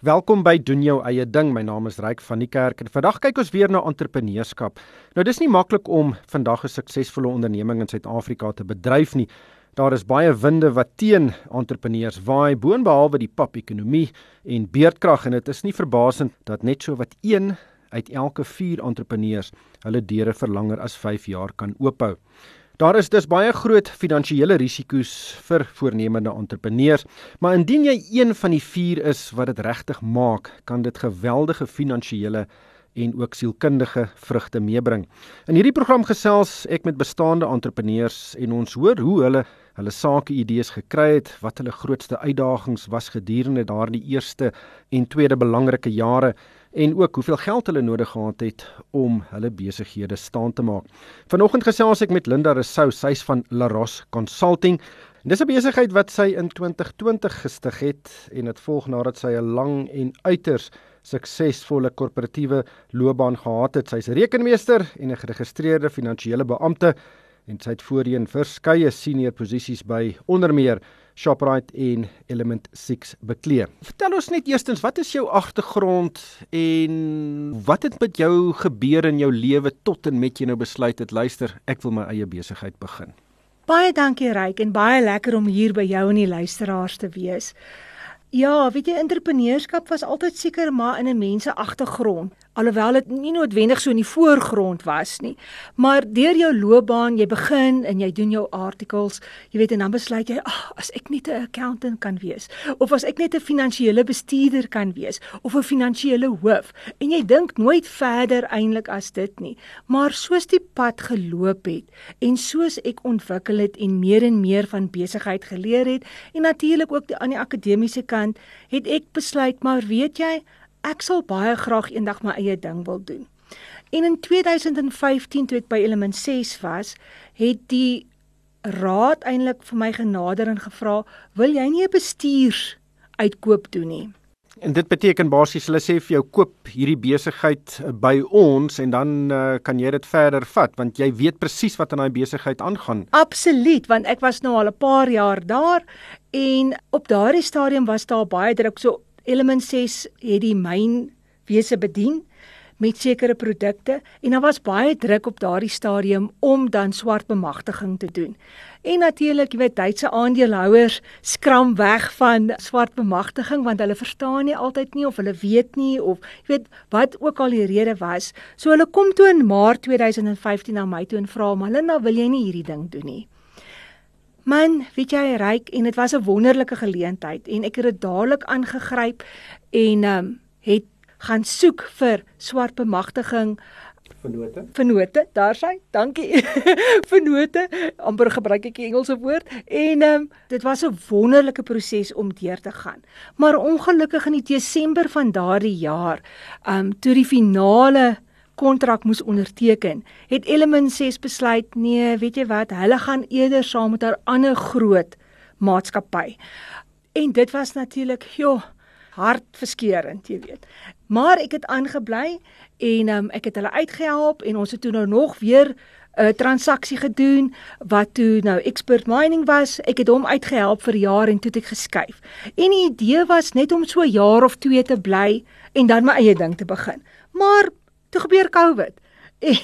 Welkom by doen jou eie ding. My naam is Ryk van die Kerk en vandag kyk ons weer na entrepreneurskap. Nou dis nie maklik om vandag 'n suksesvolle onderneming in Suid-Afrika te bedryf nie. Daar is baie winde wat teen entrepreneurs waai, boonbehalwe die pap-ekonomie en beerdkrag en dit is nie verbasend dat net so wat 1 uit elke 4 entrepreneurs hulle deure vir langer as 5 jaar kan oophou. Daar is dus baie groot finansiële risiko's vir voornemende entrepreneurs, maar indien jy een van die 4 is wat dit regtig maak, kan dit geweldige finansiële en ook sielkundige vrugte meebring. In hierdie program gesels ek met bestaande entrepreneurs en ons hoor hoe hulle hulle sake idees gekry het, wat hulle grootste uitdagings was gedurende daardie eerste en tweede belangrike jare en ook hoeveel geld hulle nodig gehad het om hulle besighede staan te maak. Vanoggend gesels ek met Linda Rousseau, sy's van Laros Consulting. Dis 'n besigheid wat sy in 2020 gestig het en dit volg nadat sy 'n lang en uiters suksesvolle korporatiewe loopbaan gehad het. Sy's 'n rekenmeester en 'n geregistreerde finansiële beampte en sy het voorheen verskeie senior posisies by onder meer Shoprite en Element 6 beklee. Vertel ons net eerstens, wat is jou agtergrond en wat het met jou gebeur in jou lewe tot en met jy nou besluit het luister, ek wil my eie besigheid begin. Baie dankie Ryk en baie lekker om hier by jou en die luisteraars te wees. Ja, weet jy, entrepreneurskap was altyd seker maar in 'n mens se agtergrond alhoewel dit nie noodwendig so in die voorgrond was nie. Maar deur jou loopbaan, jy begin en jy doen jou articles, jy weet en dan besluit jy, ag, as ek net 'n accountant kan wees of as ek net 'n finansiële bestuurder kan wees of 'n finansiële hoof en jy dink nooit verder eintlik as dit nie. Maar soos die pad geloop het en soos ek ontwikkel het en meer en meer van besigheid geleer het en natuurlik ook die, aan die akademiese kant, het ek besluit, maar weet jy, ek sal baie graag eendag my eie ding wil doen. En in 2015 toe ek by Element 6 was, het die raad eintlik vir my genader en gevra, "Wil jy nie 'n bestuurs uitkoop doen nie?" En dit beteken basies hulle sê vir jou koop hierdie besigheid by ons en dan uh, kan jy dit verder vat want jy weet presies wat aan daai besigheid aangaan. Absoluut, want ek was nou al 'n paar jaar daar en op daardie stadium was daar baie druk so Element 6 het die myn wese bedien met sekere produkte en daar was baie druk op daardie stadium om dan swart bemagtiging te doen. En natuurlik, jy weet, Duitse aandeelhouers skram weg van swart bemagtiging want hulle verstaan nie altyd nie of hulle weet nie of jy weet wat ook al die rede was. So hulle kom toe in Maart 2015 na my toe en vra: "Malinda, wil jy nie hierdie ding doen nie?" Man, weet jy, ryk en dit was 'n wonderlike geleentheid en ek het dit dadelik aangegryp en ehm um, het gaan soek vir swart bemagtiging vennote. Vennote, daar sy. Dankie. vennote, amper gebruik ek die Engelse woord en ehm um, dit was 'n wonderlike proses om deur te gaan. Maar ongelukkig in Desember van daardie jaar, ehm um, toe die finale kontrak moes onderteken, het Element 6 besluit nee, weet jy wat, hulle gaan eerder saam met 'n ander groot maatskappy. En dit was natuurlik, joh, hartverskeurend, jy weet. Maar ek het aangebly en um, ek het hulle uitgehelp en ons het toe nou nog weer 'n uh, transaksie gedoen wat toe nou expert mining was. Ek het hom uitgehelp vir jaar en toe het ek geskuif. En die idee was net om so 'n jaar of 2 te bly en dan my eie ding te begin. Maar Toe gebeur COVID.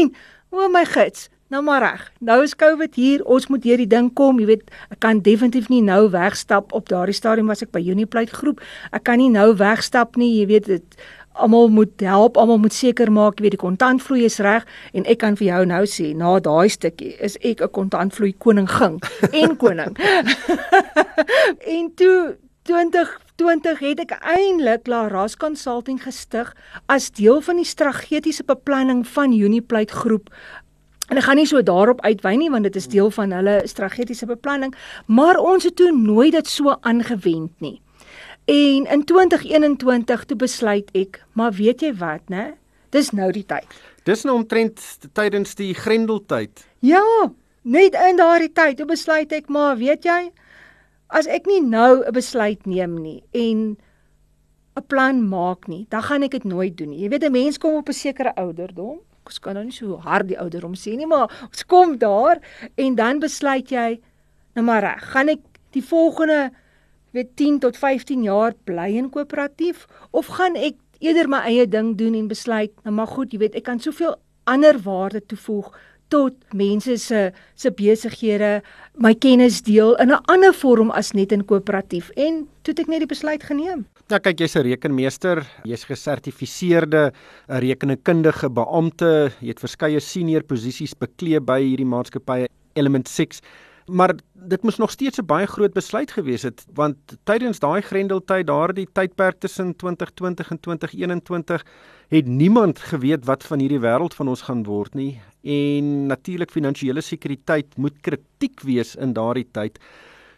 En o my gits, nou maar reg. Nou is COVID hier, ons moet hierdie ding kom, jy weet, ek kan definitief nie nou wegstap op daardie stadium was ek by Uniplate groep. Ek kan nie nou wegstap nie, jy weet dit almal moet help, almal moet seker maak jy weet die kontantvloei is reg en ek kan vir jou nou sê na daai stukkie is ek 'n kontantvloei koning ging en koning. en toe 2020 het ek eintlik Laras Consulting gestig as deel van die strategiese beplanning van Uniplate groep. En ek gaan nie so daarop uitwy nie want dit is deel van hulle strategiese beplanning, maar ons het toe nooit dit so aangewend nie. En in 2021 toe besluit ek, maar weet jy wat, né? Dis nou die tyd. Dis nou omtrent tydens die Grendeltyd. Ja, net in daardie tyd toe besluit ek, maar weet jy, as ek nie nou 'n besluit neem nie en 'n plan maak nie, dan gaan ek dit nooit doen nie. Jy weet 'n mens kom op 'n sekere ouderdom. Ek kan nou nie so hard die ouderdom sê nie, maar ons kom daar en dan besluit jy nou maar reg, gaan ek die volgende weet 10 tot 15 jaar bly in koöperatief of gaan ek eerder my eie ding doen en besluit, nou maar goed, jy weet, ek kan soveel ander waarde toevoeg tot mense se se besighede, my kennis deel in 'n ander vorm as net in koöperatief en toe het ek net die besluit geneem. Ja, kyk, jy's 'n rekenmeester, jy's gesertifiseerde rekenkundige beampte, jy het verskeie senior posisies beklee by hierdie maatskappye Element 6 maar dit moes nog steeds 'n baie groot besluit gewees het want tydens daai grendeltyd daardie tydperk tussen 2020 en 2021 het niemand geweet wat van hierdie wêreld van ons gaan word nie en natuurlik finansiële sekuriteit moet kritiek wees in daardie tyd.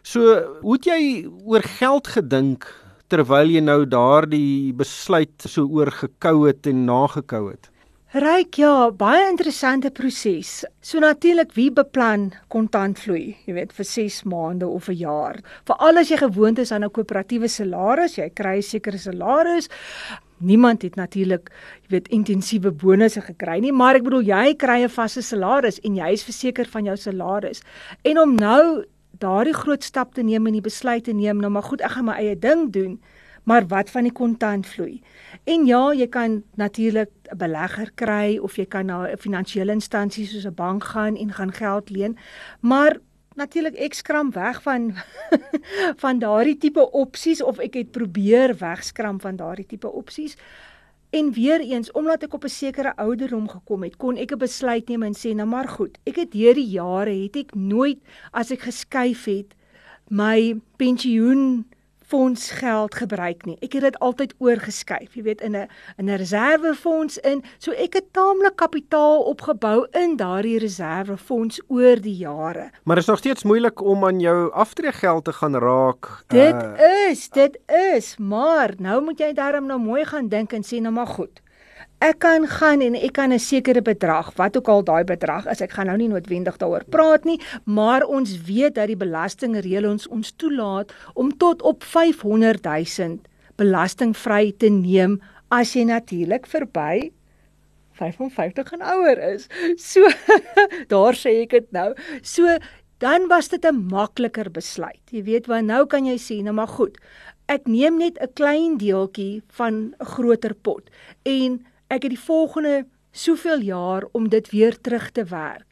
So, hoe het jy oor geld gedink terwyl jy nou daardie besluit so oorgekou het en nagekou het? Ryk ja, baie interessante proses. So natuurlik wie beplan kontantvloei, jy weet vir 6 maande of 'n jaar. Veral as jy gewoond is aan 'n koöperatiewe salaris, jy kry 'n sekere salaris. Niemand het natuurlik, jy weet, intensiewe bonusse gekry nie, maar ek bedoel jy kry 'n vaste salaris en jy is verseker van jou salaris. En om nou daardie groot stap te neem en die besluit te neem, nou maar goed, ek gaan my eie ding doen maar wat van die kontantvloei? En ja, jy kan natuurlik 'n belegger kry of jy kan na 'n finansiële instansie soos 'n bank gaan en gaan geld leen, maar natuurlik ek skram weg van van daardie tipe opsies of ek het probeer wegskram van daardie tipe opsies. En weer eens, omdat ek op 'n sekere ouderdom gekom het, kon ek 'n besluit neem en sê, nou maar goed, ek het deur die jare het ek nooit as ek geskuif het my pensioen fondsgeld gebruik nie. Ek het dit altyd oorgeskuif, jy weet in 'n in 'n reservefonds in. So ek het taamlik kapitaal opgebou in daardie reservefonds oor die jare. Maar is nog steeds moeilik om aan jou aftreegeld te gaan raak. Dit uh... is, dit is, maar nou moet jy darm nou mooi gaan dink en sê nou maar goed ek kan gaan en ek kan 'n sekere bedrag, wat ook al daai bedrag is, ek gaan nou nie noodwendig daaroor praat nie, maar ons weet dat die belastingreël ons ons toelaat om tot op 500 000 belastingvry te neem as jy natuurlik verby 55 en ouer is. So daar sê ek dit nou. So dan was dit 'n makliker besluit. Jy weet wat nou kan jy sê, nou maar goed. Ek neem net 'n klein deeltjie van 'n groter pot en ek het die volgende soveel jaar om dit weer terug te werk.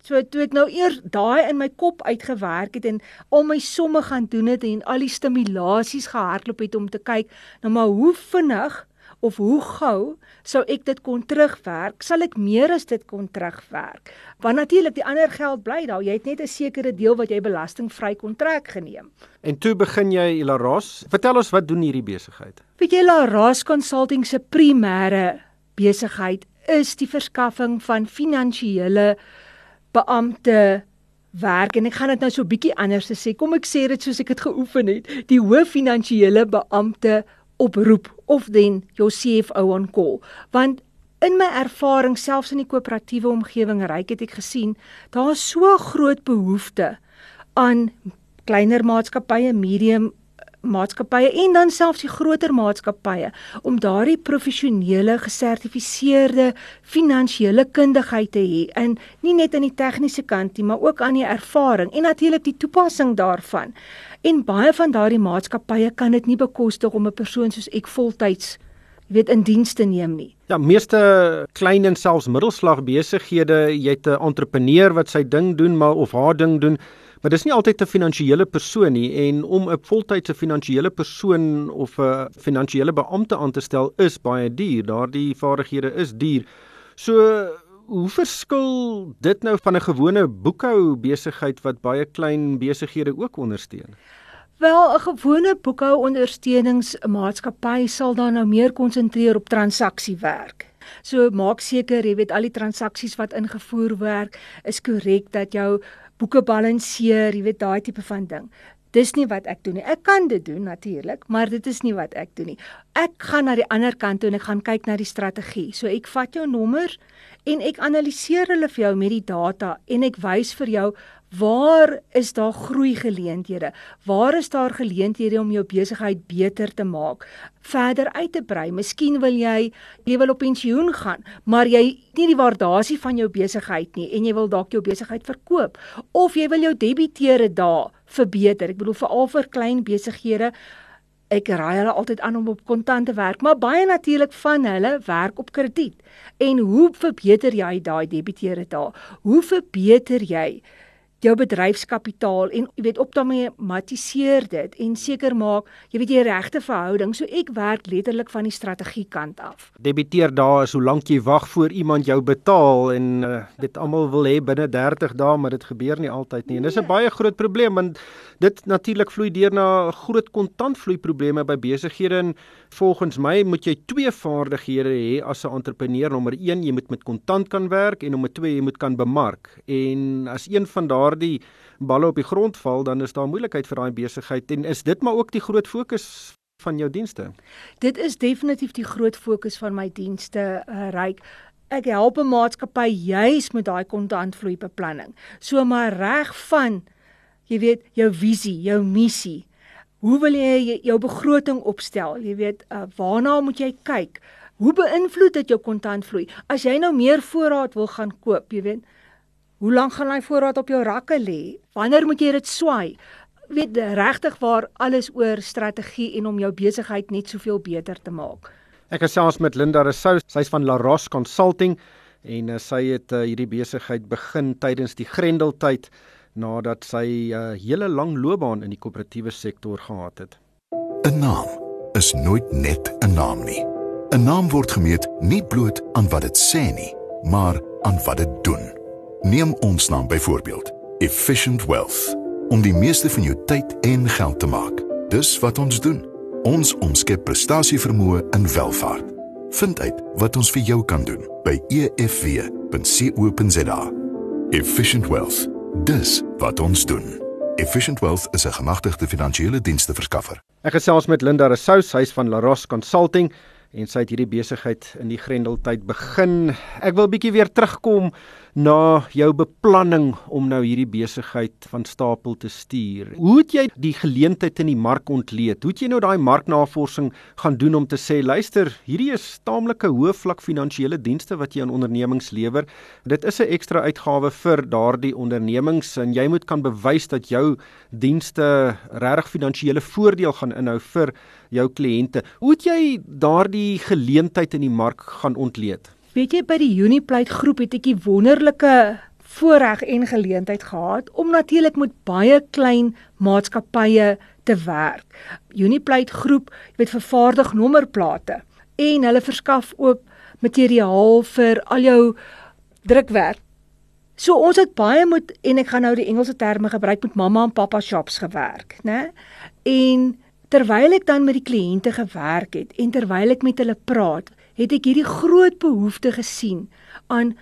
So toe ek nou eers daai in my kop uitgewerk het en al my somme gaan doen het en al die stimulasies gehardloop het om te kyk, nou maar hoe vinnig of hoe gou sou ek dit kon terugwerk? Sal ek meer as dit kon terugwerk? Want natuurlik die ander geld bly daar. Jy het net 'n sekere deel wat jy belastingvry kontrak geneem. En toe begin jy Laras. Vertel ons wat doen hierdie besigheid? Weet jy Laras Consulting se primêre besigheid is die verskaffing van finansiële beampte werk en ek gaan dit nou so bietjie anders sê. Kom ek sê dit soos ek dit geoefen het. Die hoof finansiële beampte oproep of dan jou CFO on call. Want in my ervaring selfs in die koöperatiewe omgewing ryk het ek gesien daar is so groot behoefte aan kleiner maatskappye, medium maatskappye en dan selfs die groter maatskappye om daardie professionele gesertifiseerde finansiële kundigheid te hê en nie net aan die tegniese kant nie maar ook aan die ervaring en natuurlik die toepassing daarvan. En baie van daardie maatskappye kan dit nie bekostig om 'n persoon soos ek voltyds weet in diens te neem nie. Ja, meeste klein en selfs middelslag besighede, jy het 'n entrepreneur wat sy ding doen maar of haar ding doen Maar dis nie altyd 'n finansiële persoon nie en om 'n voltydse finansiële persoon of 'n finansiële beampte aan te stel is baie duur. Daardie vaardighede is duur. So hoe verskil dit nou van 'n gewone boekhou besigheid wat baie klein besighede ook ondersteun? Wel, 'n gewone boekhou ondersteuningsmaatskappy sal dan nou meer konsentreer op transaksiewerk. So maak seker jy weet al die transaksies wat ingevoer word is korrek dat jou boeke balanseer, jy weet daai tipe van ding. Dis nie wat ek doen nie. Ek kan dit doen natuurlik, maar dit is nie wat ek doen nie. Ek gaan na die ander kant toe en ek gaan kyk na die strategie. So ek vat jou nommer en ek analiseer hulle vir jou met die data en ek wys vir jou Waar is daar groei geleenthede? Waar is daar geleenthede om jou besigheid beter te maak? Verder uit te brei. Miskien wil jy jy wil op pensioen gaan, maar jy nie die waardasie van jou besigheid nie en jy wil dalk jou besigheid verkoop of jy wil jou debiteure daar verbeter. Ek bedoel veral vir klein besighede ek raai hulle altyd aan om op kontant te werk, maar baie natuurlik van hulle werk op krediet. En hoe verbeter jy daai debiteure daar? Hoe verbeter jy jou bedryfskapitaal en jy weet optimaliseer dit en seker maak jy weet jy regte verhouding so ek werk letterlik van die strategie kant af. Debiteer daar is hoe lank jy wag voor iemand jou betaal en uh, dit almal wil hê binne 30 dae maar dit gebeur nie altyd nie en dis 'n nee. baie groot probleem want dit natuurlik vloei deur na groot kontantvloei probleme by besighede en volgens my moet jy twee vaardighede hê as 'n entrepreneur nommer 1 jy moet met kontant kan werk en nommer 2 jy moet kan bemark en as een van daardie balle op die grond val, dan is daar moeilikheid vir daai besigheid en is dit maar ook die groot fokus van jou dienste. Dit is definitief die groot fokus van my dienste, uh, Ryk. Ek help 'n maatskappy juis met daai kontantvloei beplanning. So maar reg van jy weet jou visie, jou missie. Hoe wil jy jou begroting opstel? Jy weet, uh, waarna moet jy kyk? Hoe beïnvloed dit jou kontantvloei? As jy nou meer voorraad wil gaan koop, jy weet, Hoe lank gaan hy voorraad op jou rakke lê? Wanneer moet jy dit swaai? Weet regtig waar alles oor strategie en om jou besigheid net soveel beter te maak. Ek gesels met Linda Rousseau, sy's van La Roche Consulting en uh, sy het uh, hierdie besigheid begin tydens die Grendeltyd nadat sy 'n uh, eh, hele lang loopbaan in die koöperatiewe sektor gehad het. 'n Naam is nooit net 'n naam nie. 'n Naam word gemeet nie bloot aan wat dit sê nie, maar aan wat dit doen. Neem ons naam byvoorbeeld, Efficient Wealth, om die meeste van jou tyd en geld te maak. Dis wat ons doen. Ons omskep prestasievermoë in welvaart. Vind uit wat ons vir jou kan doen by efw.co.za. Efficient Wealth. Dis wat ons doen. Efficient Wealth is 'n gemagtigde finansiële dienste verskaffer. Ek gesels met Linda Rousseau, hy's van Laros Consulting en sy het hierdie besigheid in die Grendeltyd begin. Ek wil bietjie weer terugkom na jou beplanning om nou hierdie besigheid van stapel te stuur. Hoe het jy die geleentheid in die mark ontleed? Hoe het jy nou daai marknavorsing gaan doen om te sê, luister, hierdie is taamlike hoë vlak finansiële dienste wat jy aan ondernemings lewer. Dit is 'n ekstra uitgawe vir daardie ondernemings en jy moet kan bewys dat jou dienste regtig finansiële voordeel gaan inhou vir jou kliënte. Hoe het jy daardie geleentheid in die mark gaan ontleed? Weet jy by die Uniplate groep het ek 'n wonderlike voorreg en geleentheid gehad om natuurlik met baie klein maatskappye te werk. Uniplate groep, jy weet vervaardig nommerplate en hulle verskaf ook materiaal vir al jou drukwerk. So ons het baie moet en ek gaan nou die Engelse terme gebruik met mamma en pappa shops gewerk, né? En terwyl ek dan met die kliënte gewerk het en terwyl ek met hulle praat, het ek hierdie groot behoefte gesien aan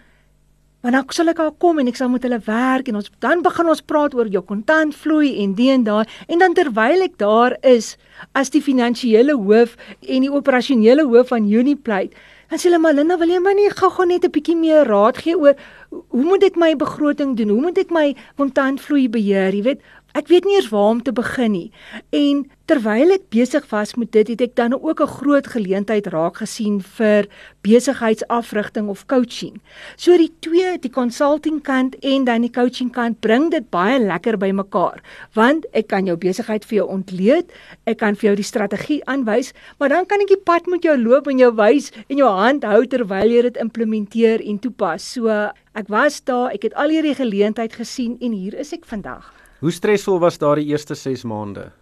wanneer ek sal ek al kom en ek sal met hulle werk en ons dan begin ons praat oor jou kontantvloei en die en daai. En dan terwyl ek daar is as die finansiële hoof en die operasionele hoof van Uniplate dan sê hulle maar Linda wil jy my nie gou-gou net 'n bietjie meer raad gee oor hoe moet ek my begroting doen? Hoe moet ek my kontantvloei beheer? Jy weet Ek weet nie eers waar om te begin nie. En terwyl ek besig was met dit, het ek dan ook 'n groot geleentheid raak gesien vir besigheidsafrigting of coaching. So die twee, die consulting kant en dan die coaching kant, bring dit baie lekker by mekaar, want ek kan jou besigheid vir jou ontleed, ek kan vir jou die strategie aanwys, maar dan kan ek die pad met jou loop en jou wys en jou hand hou terwyl jy dit implementeer en toepas. So ek was daar, ek het al hierdie geleentheid gesien en hier is ek vandag. Hoe stresvol was daardie eerste 6 maande?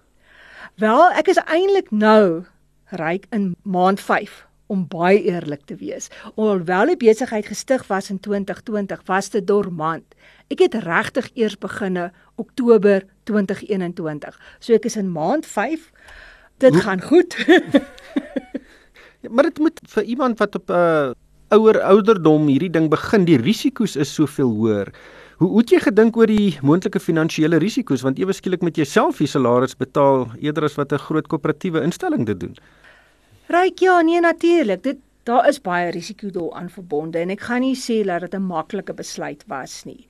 Wel, ek is eintlik nou ryk in maand 5 om baie eerlik te wees. Alhoewel die besigheid gestig was in 2020, was dit dormant. Ek het regtig eers beginne Oktober 2021. So ek is in maand 5. Dit Hoe? gaan goed. ja, maar dit moet vir iemand wat op 'n uh, ouer ouderdom hierdie ding begin, die risiko's is soveel hoër. Hoe hoe het jy gedink oor die moontlike finansiële risiko's want ewe skielik met jouself die salaris betaal eerder as wat 'n groot koöperatiewe instelling dit doen? Ryk ja, nee natuurlik. Dit daar is baie risiko daaraan verbonde en ek gaan nie sê dat dit 'n maklike besluit was nie.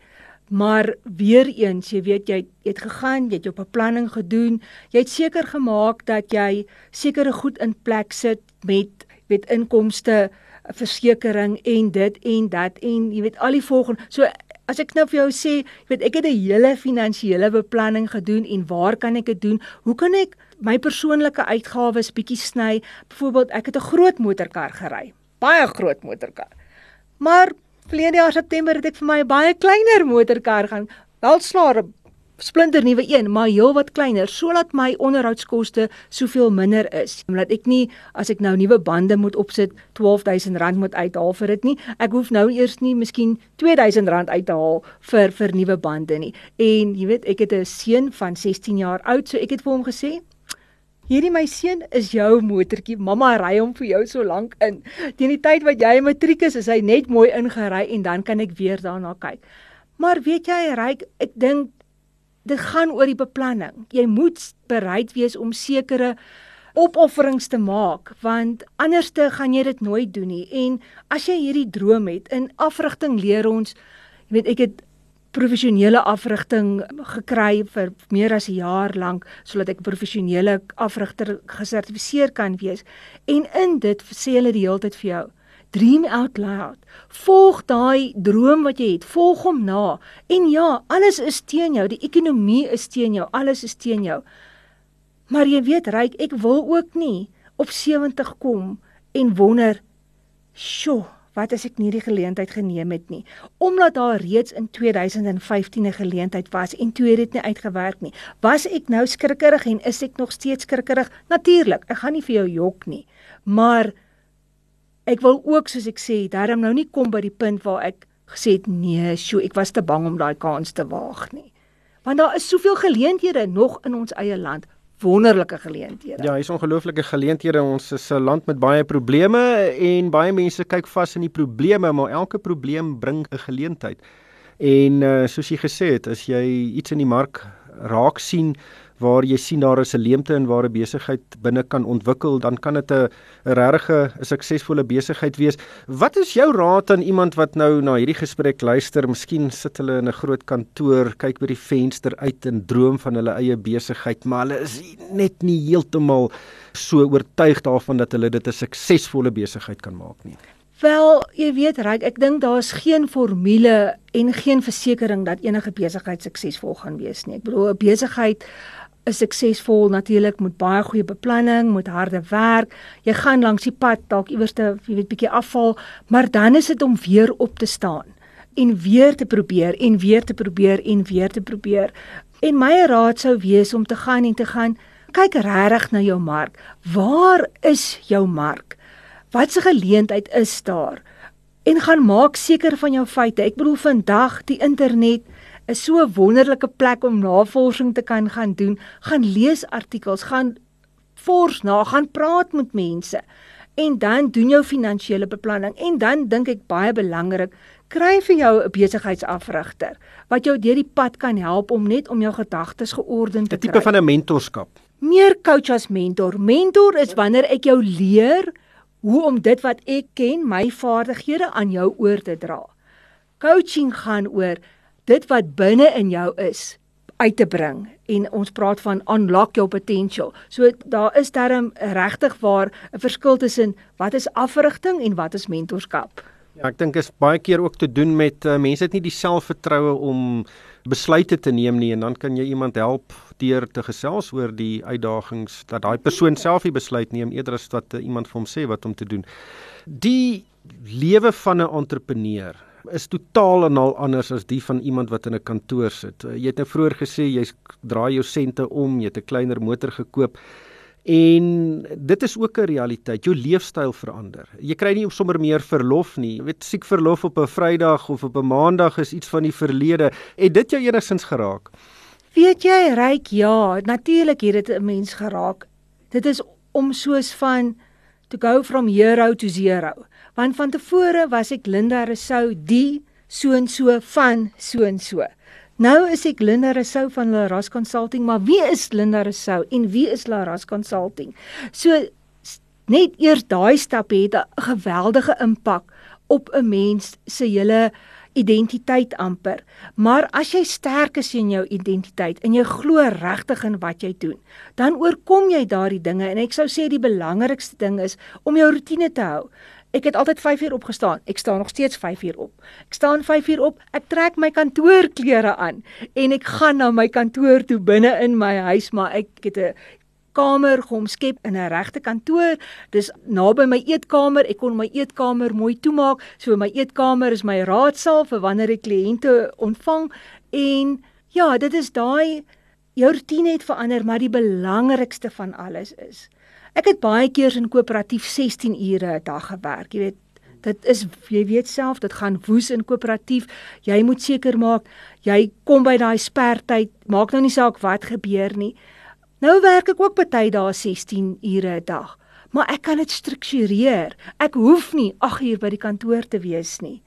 Maar weer eens, jy weet jy het gegaan, jy het jou beplanning gedoen. Jy het seker gemaak dat jy sekere goed in plek sit met weet inkomste, versekerings en dit en dat en jy weet al die volgende. So as ek nou vir jou sê, jy weet ek het 'n hele finansiële beplanning gedoen en waar kan ek dit doen? Hoe kan ek my persoonlike uitgawes bietjie sny? Byvoorbeeld, ek het 'n groot motorkar gery. Baie groot motorkar. Maar verlede jaar September het ek vir my 'n baie kleiner motorkar gaan. Wel slaar splinter nuwe een, maar heel wat kleiner sodat my onderhoudskoste soveel minder is. Omdat ek nie as ek nou nuwe bande moet opsit, R12000 moet uithaal vir dit nie. Ek hoef nou eers nie miskien R2000 uit te haal vir vir nuwe bande nie. En jy weet, ek het 'n seun van 16 jaar oud, so ek het vir hom gesê, Hierdie my seun is jou motortjie. Mamma ry hom vir jou so lank in. Teen die tyd wat jy matriek is, is hy net mooi ingery en dan kan ek weer daarna kyk. Maar weet jy, Ryk, ek dink dit gaan oor die beplanning. Jy moet bereid wees om sekere opofferings te maak want anderste gaan jy dit nooit doen nie. En as jy hierdie droom het in afrigting leer ons, jy weet ek het professionele afrigting gekry vir meer as 'n jaar lank sodat ek professionele afrigter gesertifiseer kan wees. En in dit sê hulle die hele tyd vir jou, Dream out loud. Volg daai droom wat jy het, volg hom na. En ja, alles is teen jou, die ekonomie is teen jou, alles is teen jou. Maar jy weet, ryk, ek wil ook nie op 70 kom en wonder, "Sjoe, wat as ek nie die geleentheid geneem het nie?" Omdat daar reeds in 2015 'n geleentheid was en toe het dit nie uitgewerk nie. Was ek nou skrikkerig en is ek nog steeds skrikkerig? Natuurlik, ek gaan nie vir jou jok nie. Maar ek wil ook soos ek sê, daarom nou nie kom by die punt waar ek gesê het nee, sjo, ek was te bang om daai kans te waag nie. Want daar is soveel geleenthede nog in ons eie land, wonderlike geleenthede. Ja, hier's ongelooflike geleenthede. Ons is 'n land met baie probleme en baie mense kyk vas in die probleme, maar elke probleem bring 'n geleentheid. En uh, soos jy gesê het, as jy iets in die mark raak sien waar jy sien daar is 'n leemte in waar 'n besigheid binne kan ontwikkel, dan kan dit 'n regtige 'n suksesvolle besigheid wees. Wat is jou raad aan iemand wat nou na hierdie gesprek luister? Miskien sit hulle in 'n groot kantoor, kyk by die venster uit en droom van hulle eie besigheid, maar hulle is net nie heeltemal so oortuig daarvan dat hulle dit 'n suksesvolle besigheid kan maak nie. Wel, jy weet, Ryk, ek dink daar's geen formule en geen versekering dat enige besigheid suksesvol gaan wees nie. Ek bedoel, 'n besigheid is suksesvol natuurlik met baie goeie beplanning, met harde werk. Jy gaan langs die pad dalk iewers te, jy weet, bietjie afval, maar dan is dit om weer op te staan en weer te probeer en weer te probeer en weer te probeer. En my raad sou wees om te gaan en te gaan kyk regtig na jou mark. Waar is jou mark? Wat se geleentheid is daar? En gaan maak seker van jou feite. Ek bedoel vandag die internet is so 'n wonderlike plek om navorsing te kan gaan doen, gaan lees artikels, gaan fors na, gaan praat met mense en dan doen jou finansiële beplanning en dan dink ek baie belangrik, kry vir jou 'n besigheidsafrigter wat jou deur die pad kan help om net om jou gedagtes georden te kry. 'n Tipe van 'n mentorskap. Meer coach as mentor. Mentor is wanneer ek jou leer hoe om dit wat ek ken, my vaardighede aan jou oor te dra. Coaching gaan oor dit wat binne in jou is uit te bring en ons praat van unlock your potential. So daar is darm regtig waar 'n verskil tussen wat is afrigting en wat is mentorskap. Ja, ek dink is baie keer ook te doen met uh, mense het nie die selfvertroue om besluite te neem nie en dan kan jy iemand help deur te gesels oor die uitdagings dat daai persoon self die besluit neem eerder as wat uh, iemand vir hom sê wat om te doen. Die lewe van 'n entrepreneur is totaal en al anders as die van iemand wat in 'n kantoor sit. Eh, jy het nou vroeër gesê jy draai jou sente om, jy het 'n kleiner motor gekoop. En dit is ook 'n realiteit. Jou leefstyl verander. Jy kry nie sommer meer verlof nie. Jy weet siek verlof op 'n Vrydag of op 'n Maandag is iets van die verlede. Het dit jou enigstens geraak? Weet jy, ryk ja, natuurlik het dit 'n mens geraak. Dit is om soos van to go from hero to zero want van tevore was ek Linda Rousseau die so en so van so en so. Nou is ek Linda Rousseau van Laras Consulting, maar wie is Linda Rousseau en wie is Laras Consulting? So net eers daai stap het 'n geweldige impak op 'n mens se hele identiteit amper. Maar as jy sterk is in jou identiteit en jy glo regtig in wat jy doen, dan oorkom jy daardie dinge en ek sou sê die belangrikste ding is om jou rotine te hou. Ek het altyd 5 uur opgestaan. Ek staan nog steeds 5 uur op. Ek staan 5 uur op. Ek trek my kantoorklere aan en ek gaan na my kantoor toe binne in my huis, maar ek het 'n kamer geomskep in 'n regte kantoor. Dis naby my eetkamer. Ek kon my eetkamer mooi toemaak. So my eetkamer is my raadsaal vir wanneer ek kliënte ontvang en ja, dit is daai jou rotine het verander, maar die belangrikste van alles is ek het baie keer in koöperatief 16 ure 'n dag gewerk. Jy weet, dit is jy weet self, dit gaan woes in koöperatief. Jy moet seker maak jy kom by daai spertyd. Maak nou nie saak wat gebeur nie. Nou werk ek ook baie dae 16 ure 'n dag, maar ek kan dit struktureer. Ek hoef nie 8 uur by die kantoor te wees nie.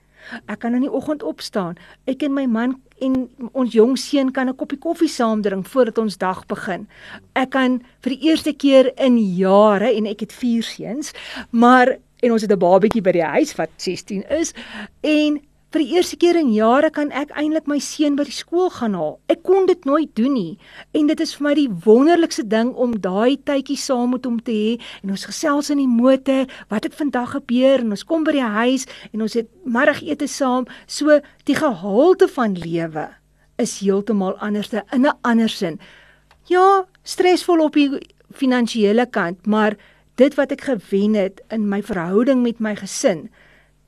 Ek kan in die oggend opstaan. Ek en my man en ons jong seun kan 'n koppie koffie saam drink voordat ons dag begin. Ek kan vir die eerste keer in jare en ek het 4 seuns, maar en ons het 'n babatjie by die huis wat 16 is en Vir die eerste keer in jare kan ek eintlik my seun by die skool gaan haal. Ek kon dit nooit doen nie en dit is vir my die wonderlikste ding om daai tydjie saam met hom te hê en ons gesels in die motor, wat het vandag gebeur en ons kom by die huis en ons het middagete saam. So die gehalte van lewe is heeltemal anders in 'n ander sin. Ja, stresvol op die finansiële kant, maar dit wat ek gewen het in my verhouding met my gesin,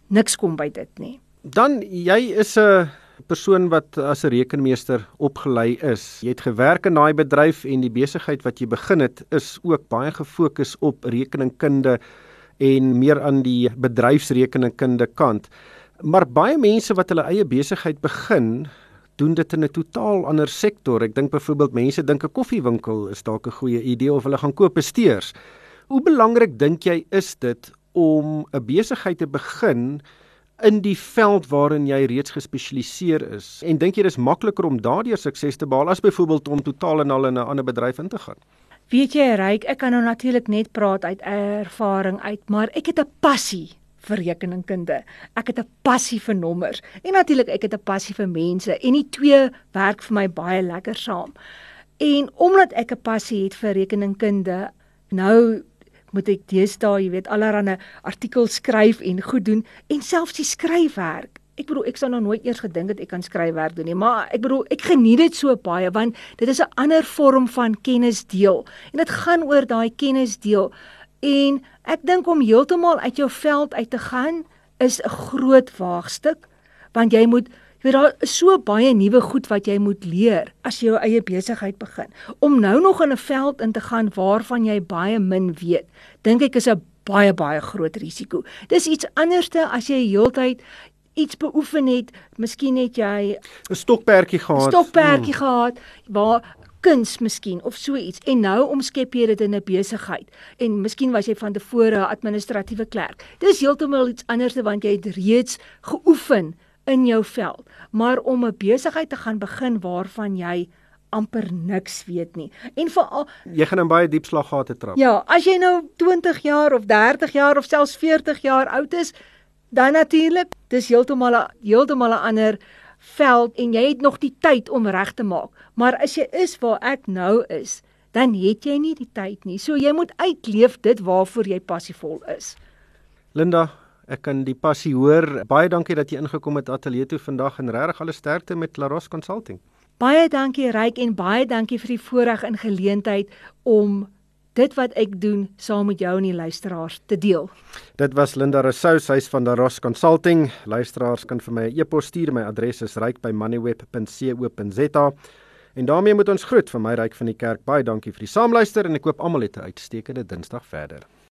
niks kom by dit nie. Dan jy is 'n persoon wat as 'n rekenmeester opgelei is. Jy het gewerk in daai bedryf en die besigheid wat jy begin het is ook baie gefokus op rekeningkunde en meer aan die bedryfsrekeningkunde kant. Maar baie mense wat hulle eie besigheid begin, doen dit in 'n totaal ander sektor. Ek dink byvoorbeeld mense dink 'n koffiewinkel is dalk 'n goeie idee of hulle gaan koop steers. Hoe belangrik dink jy is dit om 'n besigheid te begin in die veld waarin jy reeds gespesialiseer is en dink jy dis makliker om daardeur sukses te behaal as byvoorbeeld om totaal en al in 'n ander bedryf in te gaan? Weet jy, Ryk, ek kan nou natuurlik net praat uit ervaring uit, maar ek het 'n passie vir rekeningkunde. Ek het 'n passie vir nommers en natuurlik ek het 'n passie vir mense en die twee werk vir my baie lekker saam. En omdat ek 'n passie het vir rekeningkunde, nou moet ek deesdae, jy weet, allerlei artikels skryf en goed doen en selfs die skryfwerk. Ek bedoel ek sou nog nooit eers gedink het ek kan skryfwerk doen nie, maar ek bedoel ek geniet dit so baie want dit is 'n ander vorm van kennis deel en dit gaan oor daai kennis deel. En ek dink om heeltemal uit jou veld uit te gaan is 'n groot waagstuk want jy moet Jy weet daar is so baie nuwe goed wat jy moet leer as jy jou eie besigheid begin. Om nou nog in 'n veld in te gaan waarvan jy baie min weet, dink ek is 'n baie baie groot risiko. Dis iets anderste as jy heeltyd iets beoefen het, miskien het jy 'n stokperdjie gehad. Stokperdjie hmm. gehad waar kuns miskien of so iets en nou omskep jy dit in 'n besigheid en miskien was jy van tevore 'n administratiewe klerk. Dis heeltemal iets anderste want jy het reeds geoefen in jou veld, maar om 'n besigheid te gaan begin waarvan jy amper niks weet nie. En veral jy gaan in baie diep slaggate trap. Ja, as jy nou 20 jaar of 30 jaar of selfs 40 jaar oud is, dan natuurlik, dis heeltemal 'n heeltemal 'n ander veld en jy het nog die tyd om reg te maak. Maar as jy is waar ek nou is, dan het jy nie die tyd nie. So jy moet uitleef dit waarvoor jy passievol is. Linda, Ek kan die passie hoor. Baie dankie dat jy ingekom het ateljee toe vandag en regtig alle sterkte met Laros Consulting. Baie dankie Ryk en baie dankie vir die voorreg en geleentheid om dit wat ek doen saam met jou en die luisteraars te deel. Dit was Linda Rousseau, sy's van Laros Consulting. Luisteraars kan vir my 'n e e-pos stuur. My adres is ryk@moneyweb.co.za. En daarmee moet ons groet van my Ryk van die Kerk. Baie dankie vir die saamluister en ek koop almal 'n uitstekende Dinsdag verder.